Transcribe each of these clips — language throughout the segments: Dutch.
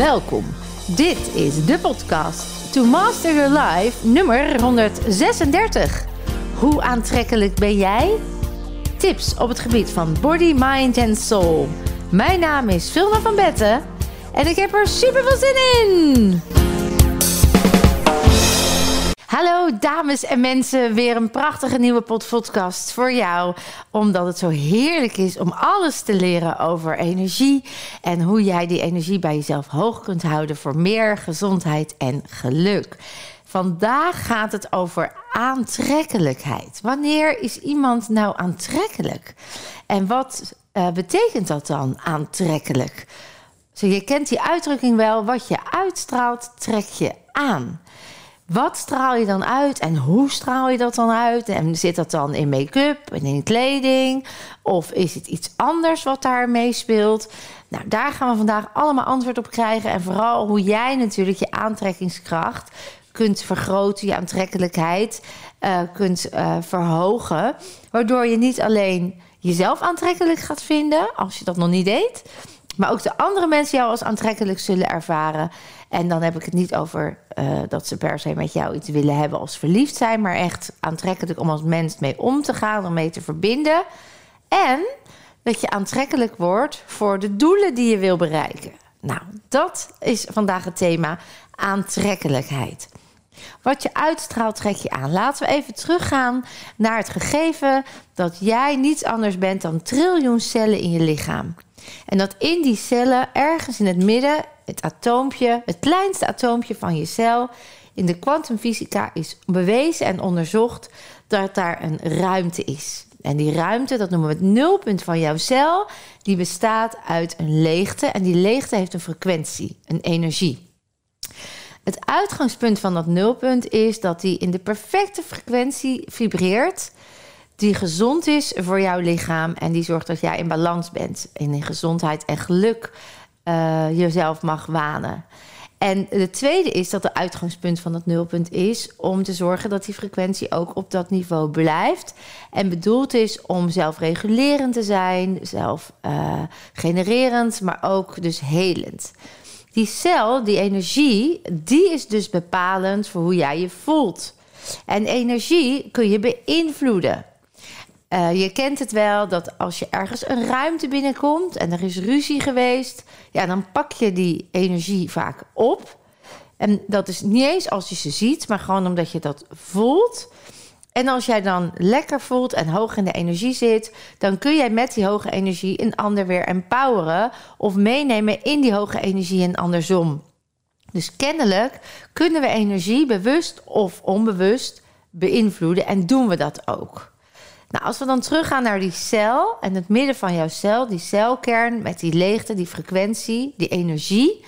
Welkom. Dit is de podcast To Master Your Life nummer 136. Hoe aantrekkelijk ben jij? Tips op het gebied van body, mind en soul. Mijn naam is Vilma van Betten en ik heb er super veel zin in. Hallo dames en mensen, weer een prachtige nieuwe podcast voor jou. Omdat het zo heerlijk is om alles te leren over energie en hoe jij die energie bij jezelf hoog kunt houden voor meer gezondheid en geluk. Vandaag gaat het over aantrekkelijkheid. Wanneer is iemand nou aantrekkelijk? En wat uh, betekent dat dan aantrekkelijk? Zo, je kent die uitdrukking wel, wat je uitstraalt, trek je aan. Wat straal je dan uit en hoe straal je dat dan uit? En zit dat dan in make-up en in kleding? Of is het iets anders wat daar meespeelt? Nou, daar gaan we vandaag allemaal antwoord op krijgen. En vooral hoe jij natuurlijk je aantrekkingskracht kunt vergroten, je aantrekkelijkheid uh, kunt uh, verhogen. Waardoor je niet alleen jezelf aantrekkelijk gaat vinden, als je dat nog niet deed, maar ook de andere mensen jou als aantrekkelijk zullen ervaren. En dan heb ik het niet over uh, dat ze per se met jou iets willen hebben als verliefd zijn, maar echt aantrekkelijk om als mens mee om te gaan, om mee te verbinden. En dat je aantrekkelijk wordt voor de doelen die je wil bereiken. Nou, dat is vandaag het thema aantrekkelijkheid. Wat je uitstraalt, trek je aan. Laten we even teruggaan naar het gegeven dat jij niets anders bent dan triljoen cellen in je lichaam. En dat in die cellen, ergens in het midden, het atoompje, het kleinste atoompje van je cel, in de kwantumfysica is bewezen en onderzocht dat daar een ruimte is. En die ruimte, dat noemen we het nulpunt van jouw cel, die bestaat uit een leegte. En die leegte heeft een frequentie, een energie. Het uitgangspunt van dat nulpunt is dat die in de perfecte frequentie vibreert die gezond is voor jouw lichaam en die zorgt dat jij in balans bent en in gezondheid en geluk uh, jezelf mag wanen. En de tweede is dat de uitgangspunt van dat nulpunt is om te zorgen dat die frequentie ook op dat niveau blijft. En bedoeld is om zelfregulerend te zijn, zelfgenererend, uh, maar ook dus helend. Die cel, die energie, die is dus bepalend voor hoe jij je voelt. En energie kun je beïnvloeden. Uh, je kent het wel dat als je ergens een ruimte binnenkomt en er is ruzie geweest, ja, dan pak je die energie vaak op. En dat is niet eens als je ze ziet, maar gewoon omdat je dat voelt. En als jij dan lekker voelt en hoog in de energie zit, dan kun jij met die hoge energie een ander weer empoweren of meenemen in die hoge energie en andersom. Dus kennelijk kunnen we energie bewust of onbewust beïnvloeden en doen we dat ook. Nou, als we dan teruggaan naar die cel en het midden van jouw cel, die celkern met die leegte, die frequentie, die energie.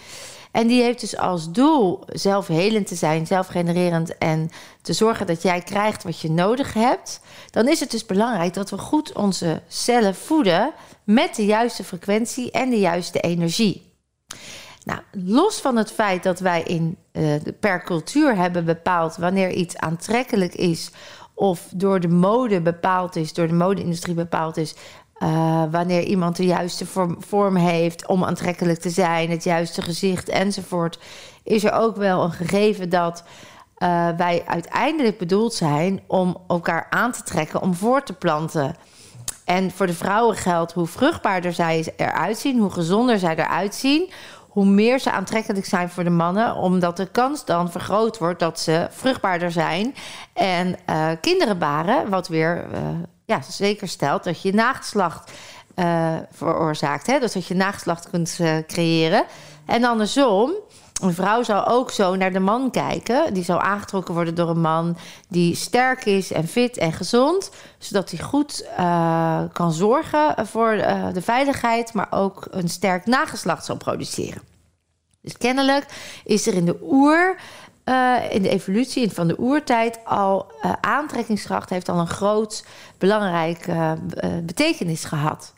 En die heeft dus als doel zelfhelend te zijn, zelfgenererend en te zorgen dat jij krijgt wat je nodig hebt. Dan is het dus belangrijk dat we goed onze cellen voeden met de juiste frequentie en de juiste energie. Nou, los van het feit dat wij in, uh, per cultuur hebben bepaald wanneer iets aantrekkelijk is of door de mode bepaald is, door de mode-industrie bepaald is. Uh, wanneer iemand de juiste vorm, heeft om aantrekkelijk te zijn, het juiste gezicht enzovoort, is er ook wel een gegeven dat uh, wij uiteindelijk bedoeld zijn om elkaar aan te trekken, om voor te planten. En voor de vrouwen geldt hoe vruchtbaarder zij eruit zien, hoe gezonder zij eruit zien, hoe meer ze aantrekkelijk zijn voor de mannen, omdat de kans dan vergroot wordt dat ze vruchtbaarder zijn en uh, kinderen baren, wat weer uh, ja, zeker stelt dat je nageslacht uh, veroorzaakt. Hè? Dus dat je nageslacht kunt creëren. En andersom, een vrouw zou ook zo naar de man kijken. Die zou aangetrokken worden door een man die sterk is en fit en gezond. Zodat hij goed uh, kan zorgen voor uh, de veiligheid, maar ook een sterk nageslacht zal produceren. Dus kennelijk is er in de oer. Uh, in de evolutie van de oertijd al aantrekkingskracht heeft al een groot belangrijke betekenis gehad.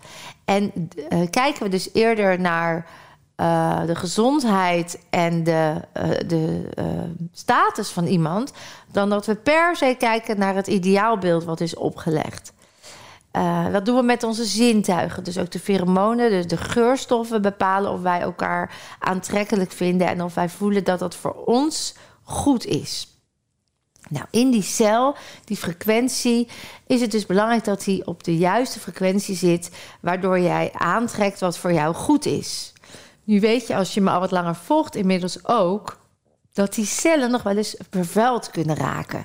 En kijken we dus eerder naar uh, de gezondheid en de, uh, de uh, status van iemand, dan dat we per se kijken naar het ideaalbeeld wat is opgelegd. Dat doen we met onze zintuigen. Dus ook de pheromonen, dus de geurstoffen bepalen of wij elkaar aantrekkelijk vinden en of wij voelen dat dat voor ons goed is. Nou, in die cel, die frequentie, is het dus belangrijk dat die op de juiste frequentie zit, waardoor jij aantrekt wat voor jou goed is. Nu weet je, als je me al wat langer volgt, inmiddels ook, dat die cellen nog wel eens vervuild kunnen raken.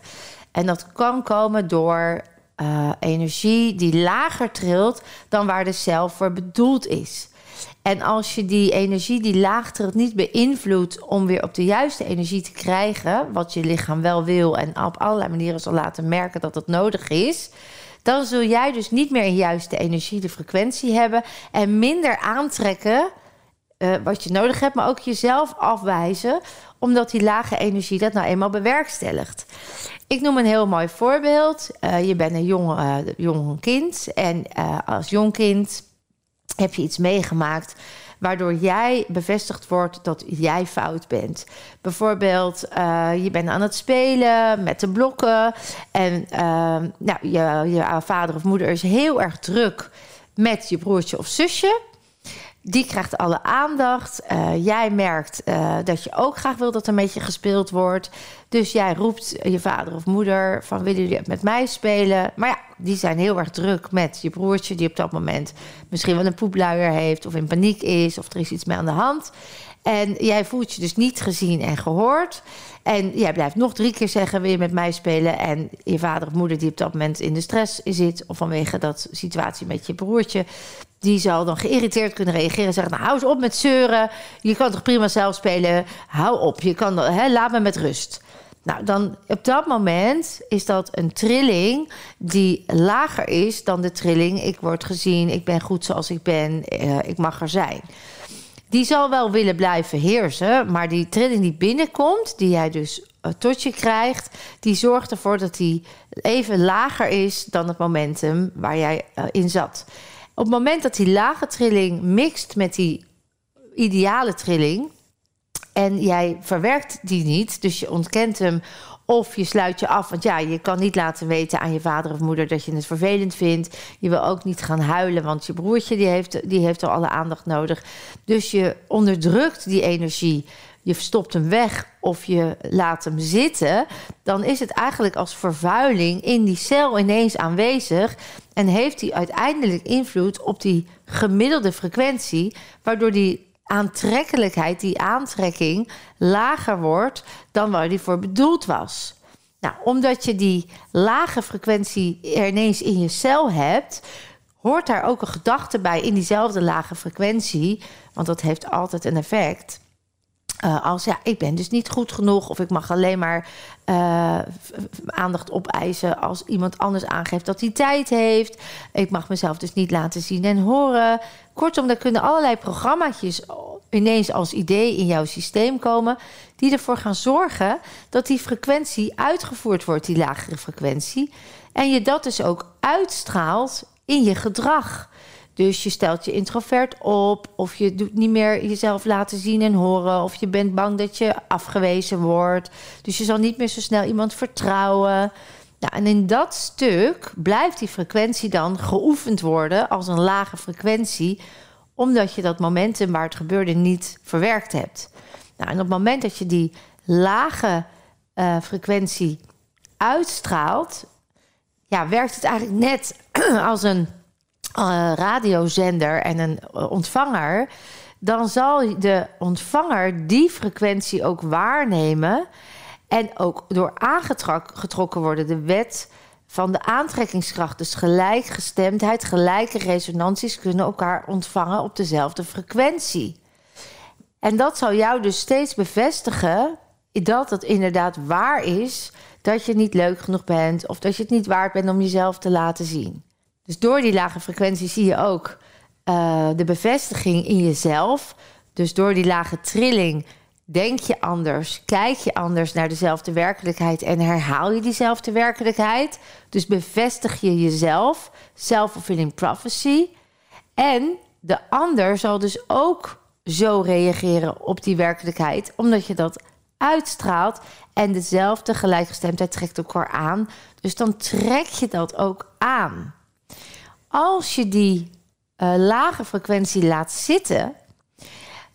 En dat kan komen door uh, energie die lager trilt dan waar de cel voor bedoeld is. En als je die energie die laag trilt niet beïnvloedt om weer op de juiste energie te krijgen, wat je lichaam wel wil en op allerlei manieren zal laten merken dat dat nodig is, dan zul jij dus niet meer een juiste energie, de frequentie hebben en minder aantrekken uh, wat je nodig hebt, maar ook jezelf afwijzen, omdat die lage energie dat nou eenmaal bewerkstelligt. Ik noem een heel mooi voorbeeld. Uh, je bent een jong, uh, jong kind en als jong kind heb je iets meegemaakt waardoor jij bevestigd wordt dat jij fout bent. Bijvoorbeeld, je bent aan het spelen met de blokken en nou, je, je vader of moeder is heel erg druk met je broertje of zusje. Die krijgt alle aandacht. Uh, jij merkt uh, dat je ook graag wil dat er met je gespeeld wordt. Dus jij roept je vader of moeder van willen jullie met mij spelen? Maar ja, die zijn heel erg druk met je broertje die op dat moment misschien wel een poepluier heeft of in paniek is of er is iets mee aan de hand. En jij voelt je dus niet gezien en gehoord. En jij blijft nog drie keer zeggen: wil je met mij spelen? En je vader of moeder die op dat moment in de stress zit, of vanwege dat situatie met je broertje, die zal dan geïrriteerd kunnen reageren en zeggen: Nou, hou eens op met zeuren. Je kan toch prima zelf spelen. Hou op. Je kan, hè, laat me met rust. Nou, dan op dat moment is dat een trilling die lager is dan de trilling: ik word gezien, ik ben goed zoals ik ben, uh, ik mag er zijn. Die zal wel willen blijven heersen, maar die trilling die binnenkomt, die jij dus uh, tot je krijgt, die zorgt ervoor dat die even lager is dan het momentum waar jij uh, in zat. Op het moment dat die lage trilling mixt met die ideale trilling en jij verwerkt die niet, dus je ontkent hem of je sluit je af, want ja, je kan niet laten weten aan je vader of moeder dat je het vervelend vindt. Je wil ook niet gaan huilen, want je broertje die heeft, die heeft al alle aandacht nodig. Dus je onderdrukt die energie. Je stopt hem weg of je laat hem zitten. Dan is het eigenlijk als vervuiling in die cel ineens aanwezig. En heeft die uiteindelijk invloed op die gemiddelde frequentie, waardoor die aantrekkelijkheid, die aantrekking, lager wordt dan waar die voor bedoeld was. Nou, omdat je die lage frequentie er ineens in je cel hebt, hoort daar ook een gedachte bij in diezelfde lage frequentie, want dat heeft altijd een effect. Uh, als ja, ik ben dus niet goed genoeg of ik mag alleen maar uh, aandacht opeisen als iemand anders aangeeft dat hij tijd heeft. Ik mag mezelf dus niet laten zien en horen. Kortom, daar kunnen allerlei programma's ineens als idee in jouw systeem komen die ervoor gaan zorgen dat die frequentie uitgevoerd wordt, die lagere frequentie. En je dat dus ook uitstraalt in je gedrag. Dus je stelt je introvert op, of je doet niet meer jezelf laten zien en horen, of je bent bang dat je afgewezen wordt. Dus je zal niet meer zo snel iemand vertrouwen. Nou, en in dat stuk blijft die frequentie dan geoefend worden als een lage frequentie, omdat je dat momentum waar het gebeurde niet verwerkt hebt. Nou, en op het moment dat je die lage uh, frequentie uitstraalt, ja, werkt het eigenlijk net als een uh, radiozender en een uh, ontvanger, dan zal de ontvanger die frequentie ook waarnemen en ook door aangetrokken worden. De wet van de aantrekkingskracht, dus gelijkgestemdheid, gelijke resonanties kunnen elkaar ontvangen op dezelfde frequentie. En dat zal jou dus steeds bevestigen dat het inderdaad waar is dat je niet leuk genoeg bent of dat je het niet waard bent om jezelf te laten zien. Dus door die lage frequentie zie je ook uh, de bevestiging in jezelf. Dus door die lage trilling denk je anders, kijk je anders naar dezelfde werkelijkheid en herhaal je diezelfde werkelijkheid. Dus bevestig je jezelf, self-fulfilling prophecy. En de ander zal dus ook zo reageren op die werkelijkheid, omdat je dat uitstraalt en dezelfde gelijkgestemdheid trekt elkaar aan. Dus dan trek je dat ook aan. Als je die uh, lage frequentie laat zitten,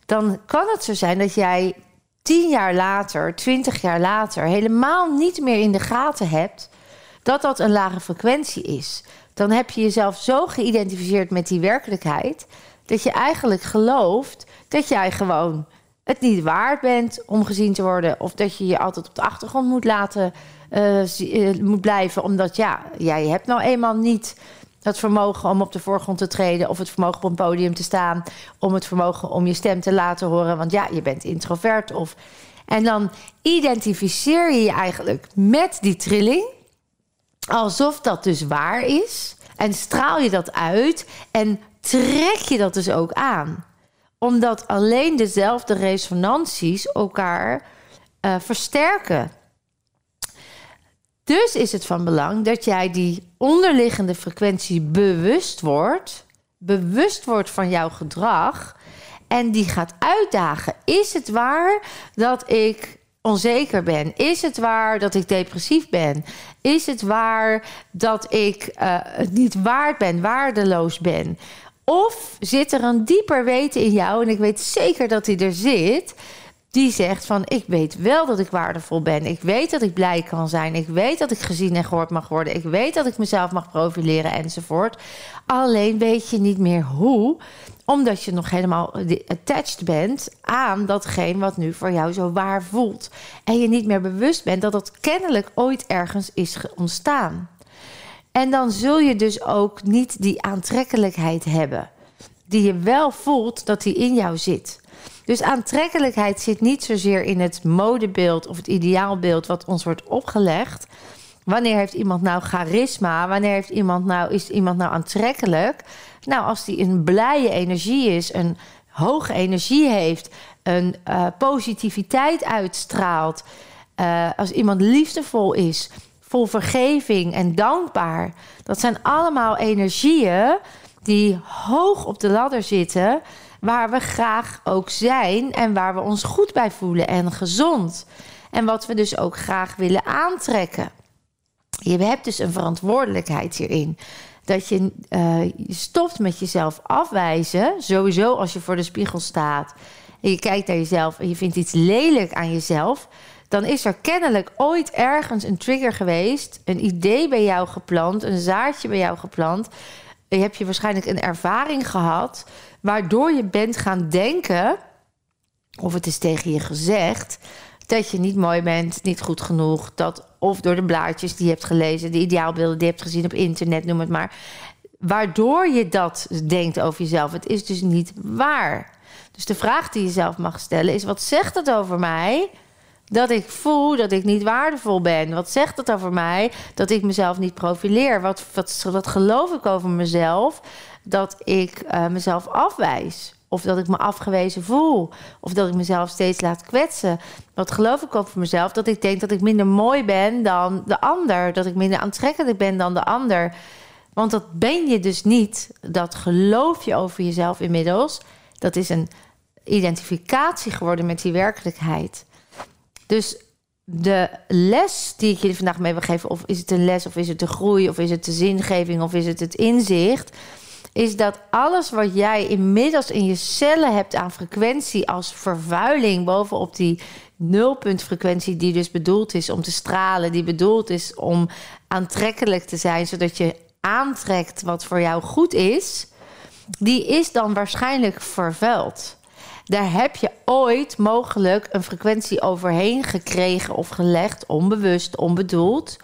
dan kan het zo zijn dat jij tien jaar later, twintig jaar later, helemaal niet meer in de gaten hebt dat dat een lage frequentie is. Dan heb je jezelf zo geïdentificeerd met die werkelijkheid dat je eigenlijk gelooft dat jij gewoon het niet waard bent om gezien te worden. Of dat je je altijd op de achtergrond moet laten uh, moet blijven. Omdat ja, jij hebt nou eenmaal niet het vermogen om op de voorgrond te treden. Of het vermogen op een podium te staan. Om het vermogen om je stem te laten horen. Want ja, je bent introvert. Of... En dan identificeer je je eigenlijk met die trilling. Alsof dat dus waar is. En straal je dat uit. En trek je dat dus ook aan omdat alleen dezelfde resonanties elkaar uh, versterken. Dus is het van belang dat jij die onderliggende frequentie bewust wordt, bewust wordt van jouw gedrag en die gaat uitdagen. Is het waar dat ik onzeker ben? Is het waar dat ik depressief ben? Is het waar dat ik uh, het niet waard ben, waardeloos ben? Of zit er een dieper weten in jou, en ik weet zeker dat hij er zit, die zegt van ik weet wel dat ik waardevol ben. Ik weet dat ik blij kan zijn. Ik weet dat ik gezien en gehoord mag worden. Ik weet dat ik mezelf mag profileren enzovoort. Alleen weet je niet meer hoe, omdat je nog helemaal attached bent aan datgene wat nu voor jou zo waar voelt. En je niet meer bewust bent dat dat kennelijk ooit ergens is ontstaan. En dan zul je dus ook niet die aantrekkelijkheid hebben. Die je wel voelt dat die in jou zit. Dus aantrekkelijkheid zit niet zozeer in het modebeeld of het ideaalbeeld wat ons wordt opgelegd. Wanneer heeft iemand nou charisma? Wanneer heeft iemand nou, is iemand nou aantrekkelijk? Nou, als die een blije energie is, een hoge energie heeft, een uh, positiviteit uitstraalt. Uh, als iemand liefdevol is, vol vergeving en dankbaar. Dat zijn allemaal energieën die hoog op de ladder zitten, waar we graag ook zijn en waar we ons goed bij voelen en gezond. En wat we dus ook graag willen aantrekken. Je hebt dus een verantwoordelijkheid hierin. Dat je, uh, je stopt met jezelf afwijzen. Sowieso als je voor de spiegel staat en je kijkt naar jezelf en je vindt iets lelijk aan jezelf dan is er kennelijk ooit ergens een trigger geweest, een idee bij jou geplant, een zaadje bij jou geplant. Je hebt je waarschijnlijk een ervaring gehad, waardoor je bent gaan denken, of het is tegen je gezegd, dat je niet mooi bent, niet goed genoeg, dat of door de blaadjes die je hebt gelezen, de ideaalbeelden die je hebt gezien op internet, noem het maar, waardoor je dat denkt over jezelf. Het is dus niet waar. Dus de vraag die je zelf mag stellen is: wat zegt het over mij? Dat ik voel dat ik niet waardevol ben. Wat zegt dat over mij? Dat ik mezelf niet profileer. Wat, wat, geloof ik over mezelf? Dat ik uh, mezelf afwijs. Of dat ik me afgewezen voel. Of dat ik mezelf steeds laat kwetsen. Wat geloof ik over mezelf? Dat ik denk dat ik minder mooi ben dan de ander. Dat ik minder aantrekkelijk ben dan de ander. Want dat ben je dus niet. Dat geloof je over jezelf inmiddels. Dat is een identificatie geworden met die werkelijkheid. Dus de les die ik je vandaag mee wil geven, of is het een les, of is het de groei, of is het de zingeving, of is het het inzicht, is dat alles wat jij inmiddels in je cellen hebt aan frequentie als vervuiling bovenop die nulpuntfrequentie, die dus bedoeld is om te stralen, die bedoeld is om aantrekkelijk te zijn, zodat je aantrekt wat voor jou goed is, die is dan waarschijnlijk vervuild. Daar heb je ooit mogelijk een frequentie overheen gekregen of gelegd, onbewust, onbedoeld.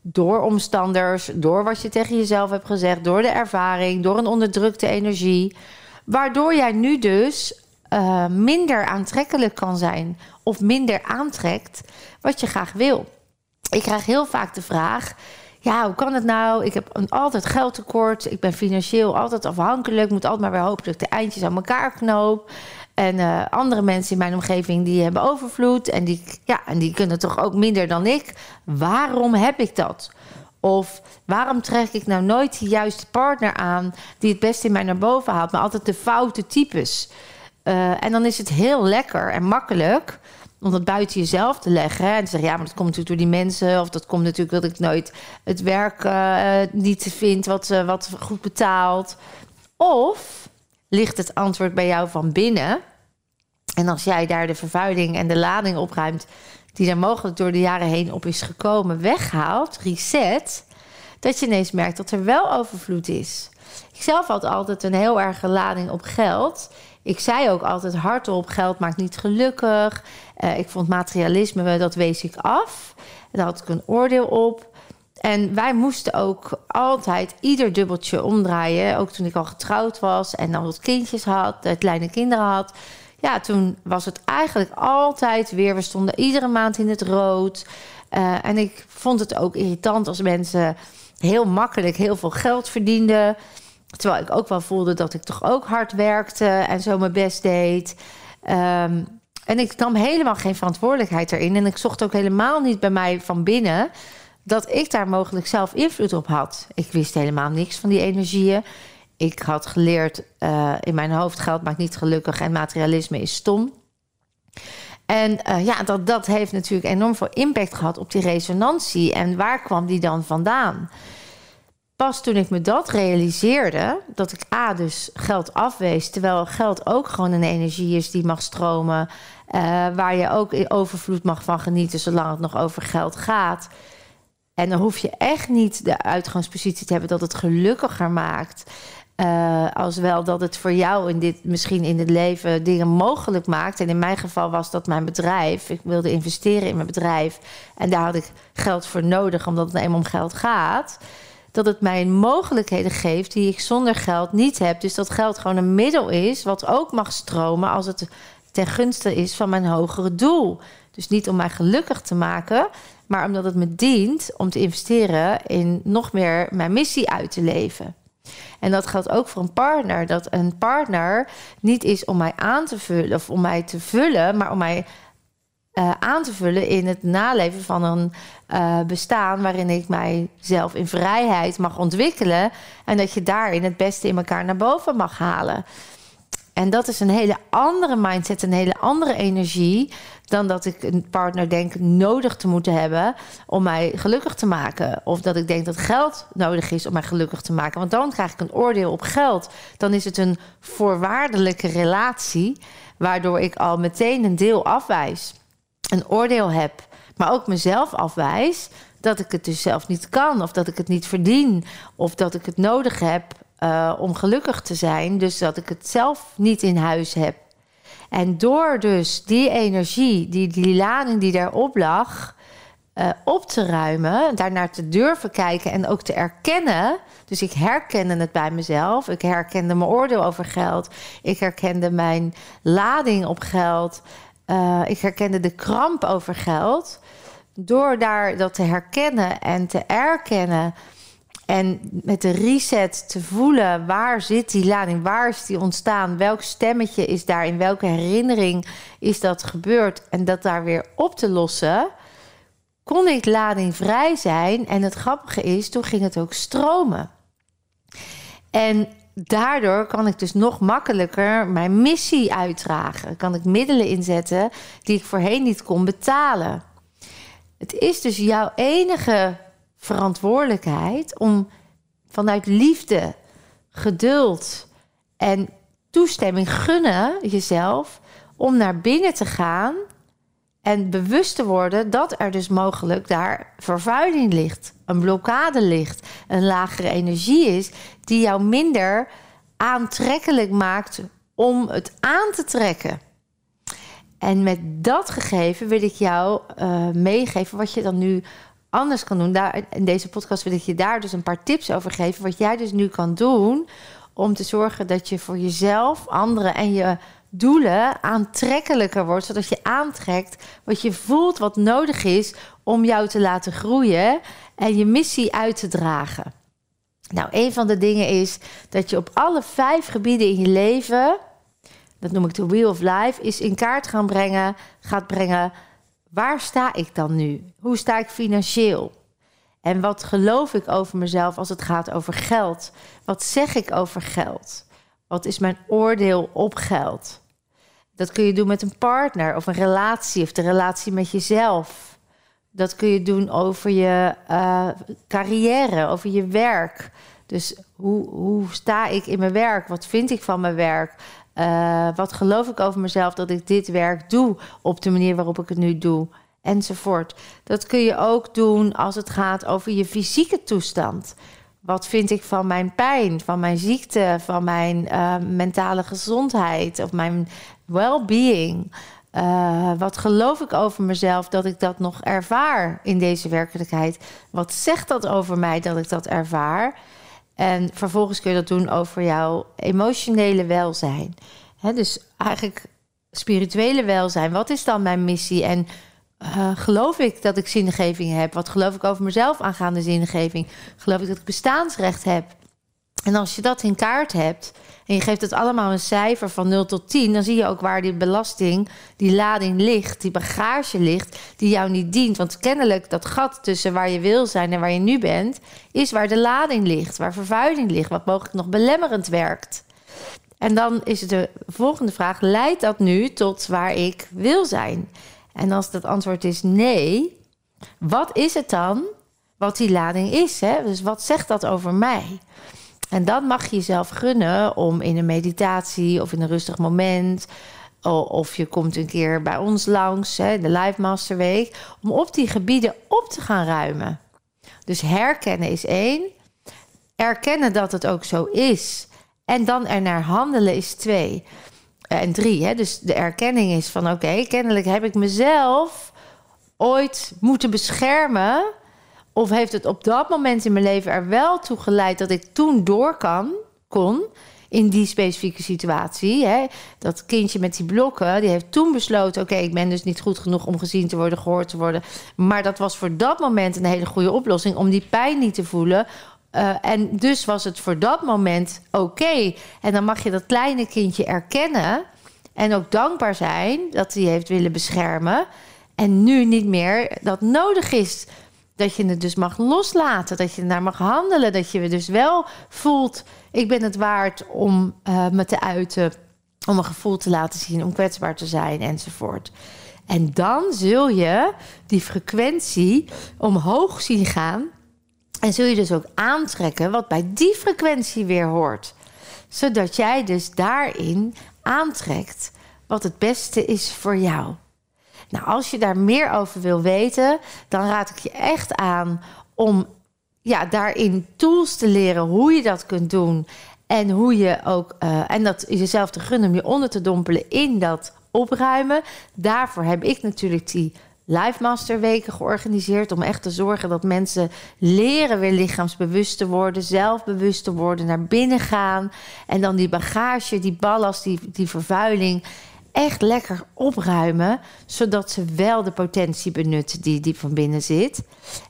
Door omstanders, door wat je tegen jezelf hebt gezegd, door de ervaring, door een onderdrukte energie. Waardoor jij nu dus uh, minder aantrekkelijk kan zijn of minder aantrekt wat je graag wil. Ik krijg heel vaak de vraag: ja, hoe kan het nou? Ik heb een, altijd geldtekort. Ik ben financieel altijd afhankelijk. Moet altijd maar weer ik de eindjes aan elkaar knoop. En uh, andere mensen in mijn omgeving die hebben overvloed en die, ja, en die kunnen toch ook minder dan ik. Waarom heb ik dat? Of waarom trek ik nou nooit de juiste partner aan die het beste in mij naar boven haalt, maar altijd de foute types? Uh, en dan is het heel lekker en makkelijk om dat buiten jezelf te leggen. En te zeggen, ja, maar dat komt natuurlijk door die mensen. Of dat komt natuurlijk dat ik nooit het werk uh, niet vind wat, wat goed betaalt. Of ligt het antwoord bij jou van binnen. En als jij daar de vervuiling en de lading opruimt... die er mogelijk door de jaren heen op is gekomen, weghaalt, reset... dat je ineens merkt dat er wel overvloed is. Ik zelf had altijd een heel erge lading op geld... Ik zei ook altijd hardop: geld maakt niet gelukkig. Uh, ik vond materialisme, dat wees ik af. Daar had ik een oordeel op. En wij moesten ook altijd ieder dubbeltje omdraaien. Ook toen ik al getrouwd was en dan wat kindjes had, kleine kinderen had. Ja, toen was het eigenlijk altijd weer. We stonden iedere maand in het rood. Uh, en ik vond het ook irritant als mensen heel makkelijk heel veel geld verdienden. Terwijl ik ook wel voelde dat ik toch ook hard werkte en zo mijn best deed. Um, en ik nam helemaal geen verantwoordelijkheid erin. En ik zocht ook helemaal niet bij mij van binnen dat ik daar mogelijk zelf invloed op had. Ik wist helemaal niks van die energieën. Ik had geleerd uh, in mijn hoofd: geld maakt niet gelukkig en materialisme is stom. En uh, ja, dat, dat heeft natuurlijk enorm veel impact gehad op die resonantie. En waar kwam die dan vandaan? pas toen ik me dat realiseerde, dat ik A, dus geld afwees, terwijl geld ook gewoon een energie is die mag stromen, uh, waar je ook in overvloed mag van genieten, zolang het nog over geld gaat. En dan hoef je echt niet de uitgangspositie te hebben dat het gelukkiger maakt. Uh, als wel dat het voor jou in dit, misschien in het leven dingen mogelijk maakt. En in mijn geval was dat mijn bedrijf. Ik wilde investeren in mijn bedrijf. En daar had ik geld voor nodig, omdat het eenmaal om geld gaat dat het mij mogelijkheden geeft die ik zonder geld niet heb. Dus dat geld gewoon een middel is wat ook mag stromen als het ten gunste is van mijn hogere doel. Dus niet om mij gelukkig te maken, maar omdat het me dient om te investeren in nog meer mijn missie uit te leven. En dat geldt ook voor een partner. Dat een partner niet is om mij aan te vullen of om mij te vullen, maar om mij uh, aan te vullen in het naleven van een uh, bestaan waarin ik mijzelf in vrijheid mag ontwikkelen en dat je daarin het beste in elkaar naar boven mag halen. En dat is een hele andere mindset, een hele andere energie dan dat ik een partner denk nodig te moeten hebben om mij gelukkig te maken. Of dat ik denk dat geld nodig is om mij gelukkig te maken. Want dan krijg ik een oordeel op geld. Dan is het een voorwaardelijke relatie, waardoor ik al meteen een deel afwijs een oordeel heb, maar ook mezelf afwijs dat ik het dus zelf niet kan, of dat ik het niet verdien, of dat ik het nodig heb uh, om gelukkig te zijn, dus dat ik het zelf niet in huis heb. En door dus die energie, die, lading die daarop lag, uh, op te ruimen, daarnaar te durven kijken en ook te erkennen. Dus ik herkende het bij mezelf. Ik herkende mijn oordeel over geld. Ik herkende mijn lading op geld. Uh, ik herkende de kramp over geld. Door daar dat te herkennen en te erkennen. En met de reset te voelen, waar zit die lading? Waar is die ontstaan? Welk stemmetje is daar? In welke herinnering is dat gebeurd? En dat daar weer op te lossen, kon ik ladingvrij zijn. En het grappige is, toen ging het ook stromen. En daardoor kan ik dus nog makkelijker mijn missie uitdragen. Kan ik middelen inzetten die ik voorheen niet kon betalen. Het is dus jouw enige verantwoordelijkheid om vanuit liefde, geduld en toestemming gunnen jezelf om naar binnen te gaan en bewust te worden dat er dus mogelijk daar vervuiling ligt, een blokkade ligt, een lagere energie is die jou minder aantrekkelijk maakt om het aan te trekken. En met dat gegeven wil ik jou uh, meegeven wat je dan nu anders kan doen. Daar, in deze podcast wil ik je daar dus een paar tips over geven. Wat jij dus nu kan doen om te zorgen dat je voor jezelf, anderen en je doelen aantrekkelijker wordt, zodat je aantrekt wat je voelt wat nodig is om jou te laten groeien en je missie uit te dragen. Nou, een van de dingen is dat je op alle vijf gebieden in je leven, dat noem ik de Wheel of Life, is in kaart gaan brengen, gaat brengen. Waar sta ik dan nu? Hoe sta ik financieel? En wat geloof ik over mezelf als het gaat over geld? Wat zeg ik over geld? Wat is mijn oordeel op geld? Dat kun je doen met een partner of een relatie of de relatie met jezelf. Dat kun je doen over je uh, carrière, over je werk. Dus hoe, hoe sta ik in mijn werk? Wat vind ik van mijn werk? Uh, wat geloof ik over mezelf dat ik dit werk doe op de manier waarop ik het nu doe? Enzovoort. Dat kun je ook doen als het gaat over je fysieke toestand. Wat vind ik van mijn pijn, van mijn ziekte, van mijn uh, mentale gezondheid of mijn well-being? Uh, wat geloof ik over mezelf dat ik dat nog ervaar in deze werkelijkheid? Wat zegt dat over mij dat ik dat ervaar? En vervolgens kun je dat doen over jouw emotionele welzijn. dus eigenlijk spirituele welzijn. Wat is dan mijn missie? En uh, geloof ik dat ik zingeving heb? Wat geloof ik over mezelf aangaande zingeving? Geloof ik dat ik bestaansrecht heb? En als je dat in kaart hebt en je geeft het allemaal een cijfer van 0 tot 10, dan zie je ook waar die belasting, die lading ligt, die bagage ligt, die jou niet dient. Want kennelijk dat gat tussen waar je wil zijn en waar je nu bent, is waar de lading ligt, waar vervuiling ligt, wat mogelijk nog belemmerend werkt. En dan is de volgende vraag: leidt dat nu tot waar ik wil zijn? En als dat antwoord is nee, wat is het dan wat die lading is? Hè? Dus wat zegt dat over mij? En dan mag je jezelf gunnen om in een meditatie of in een rustig moment. Of je komt een keer bij ons langs, hè, de Live Master Week, om op die gebieden op te gaan ruimen. Dus herkennen is één. Erkennen dat het ook zo is. En dan er naar handelen is twee. Eh, en drie, hè? dus de erkenning is van oké, kennelijk heb ik mezelf ooit moeten beschermen of heeft het op dat moment in mijn leven er wel toe geleid dat ik toen door kan, kon in die specifieke situatie. Hè? Dat kindje met die blokken, die heeft toen besloten: oké, ik ben dus niet goed genoeg om gezien te worden, gehoord te worden. Maar dat was voor dat moment een hele goede oplossing om die pijn niet te voelen. Uh, en dus was het voor dat moment oké. En dan mag je dat kleine kindje erkennen en ook dankbaar zijn dat hij heeft willen beschermen. En nu niet meer dat nodig is dat je het dus mag loslaten, dat je naar mag handelen, dat je dus wel voelt: ik ben het waard om uh, me te uiten, om een gevoel te laten zien, om kwetsbaar te zijn enzovoort. En dan zul je die frequentie omhoog zien gaan. En zul je dus ook aantrekken wat bij die frequentie weer hoort. Zodat jij dus daarin aantrekt wat het beste is voor jou. Nou, als je daar meer over wil weten, dan raad ik je echt aan om ja, daarin tools te leren hoe je dat kunt doen. En hoe je ook, uh, en dat jezelf te gunnen om je onder te dompelen in dat opruimen. Daarvoor heb ik natuurlijk die Live Master weken georganiseerd. Om echt te zorgen dat mensen leren weer lichaamsbewust te worden, zelfbewust te worden, naar binnen gaan. En dan die bagage, die ballast, die, die vervuiling echt lekker opruimen, zodat ze wel de potentie benutten die, die van binnen zit.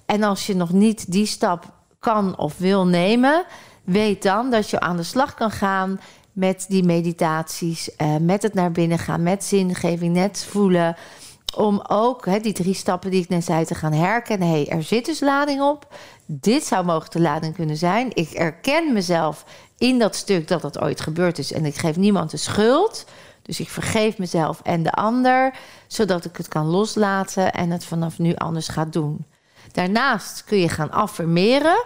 En als je nog niet die stap kan of wil nemen, weet dan dat je aan de slag kan gaan met die meditaties, uh, met het naar binnen gaan, met zingeving, net voelen. Om ook die drie stappen die ik net zei te gaan herkennen. Hey, er zit dus lading op. Dit zou mogelijk de lading kunnen zijn. Ik erken mezelf in dat stuk dat dat ooit gebeurd is. En ik geef niemand de schuld. Dus ik vergeef mezelf en de ander, zodat ik het kan loslaten en het vanaf nu anders ga doen. Daarnaast kun je gaan affirmeren,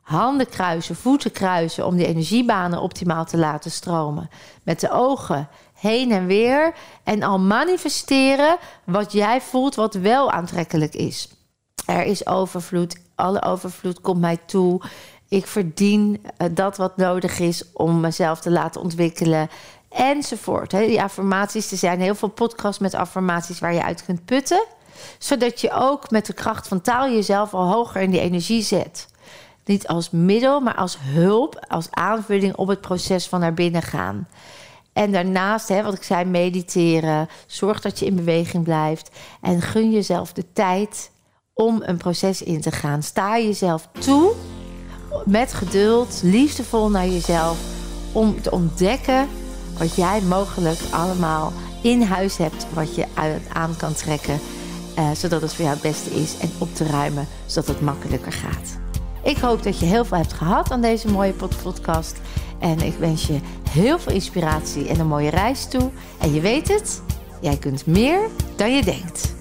handen kruisen, voeten kruisen om die energiebanen optimaal te laten stromen. Met de ogen heen en weer en al manifesteren wat jij voelt wat wel aantrekkelijk is. Er is overvloed, alle overvloed komt mij toe. Ik verdien eh, dat wat nodig is om mezelf te laten ontwikkelen enzovoort. Die affirmaties, er zijn heel veel podcasts met affirmaties waar je uit kunt putten. Zodat je ook met de kracht van taal jezelf al hoger in die energie zet. Niet als middel, maar als hulp, als aanvulling op het proces van naar binnen gaan. En daarnaast, hè, wat ik zei, mediteren. Zorg dat je in beweging blijft. En gun jezelf de tijd om een proces in te gaan. Sta jezelf toe met geduld, liefdevol naar jezelf. Om te ontdekken wat jij mogelijk allemaal in huis hebt, wat je aan kan trekken, uh, zodat het voor jou het beste is en op te ruimen, zodat het makkelijker gaat. Ik hoop dat je heel veel hebt gehad aan deze mooie podcast. En ik wens je heel veel inspiratie en een mooie reis toe. En je weet het, jij kunt meer dan je denkt.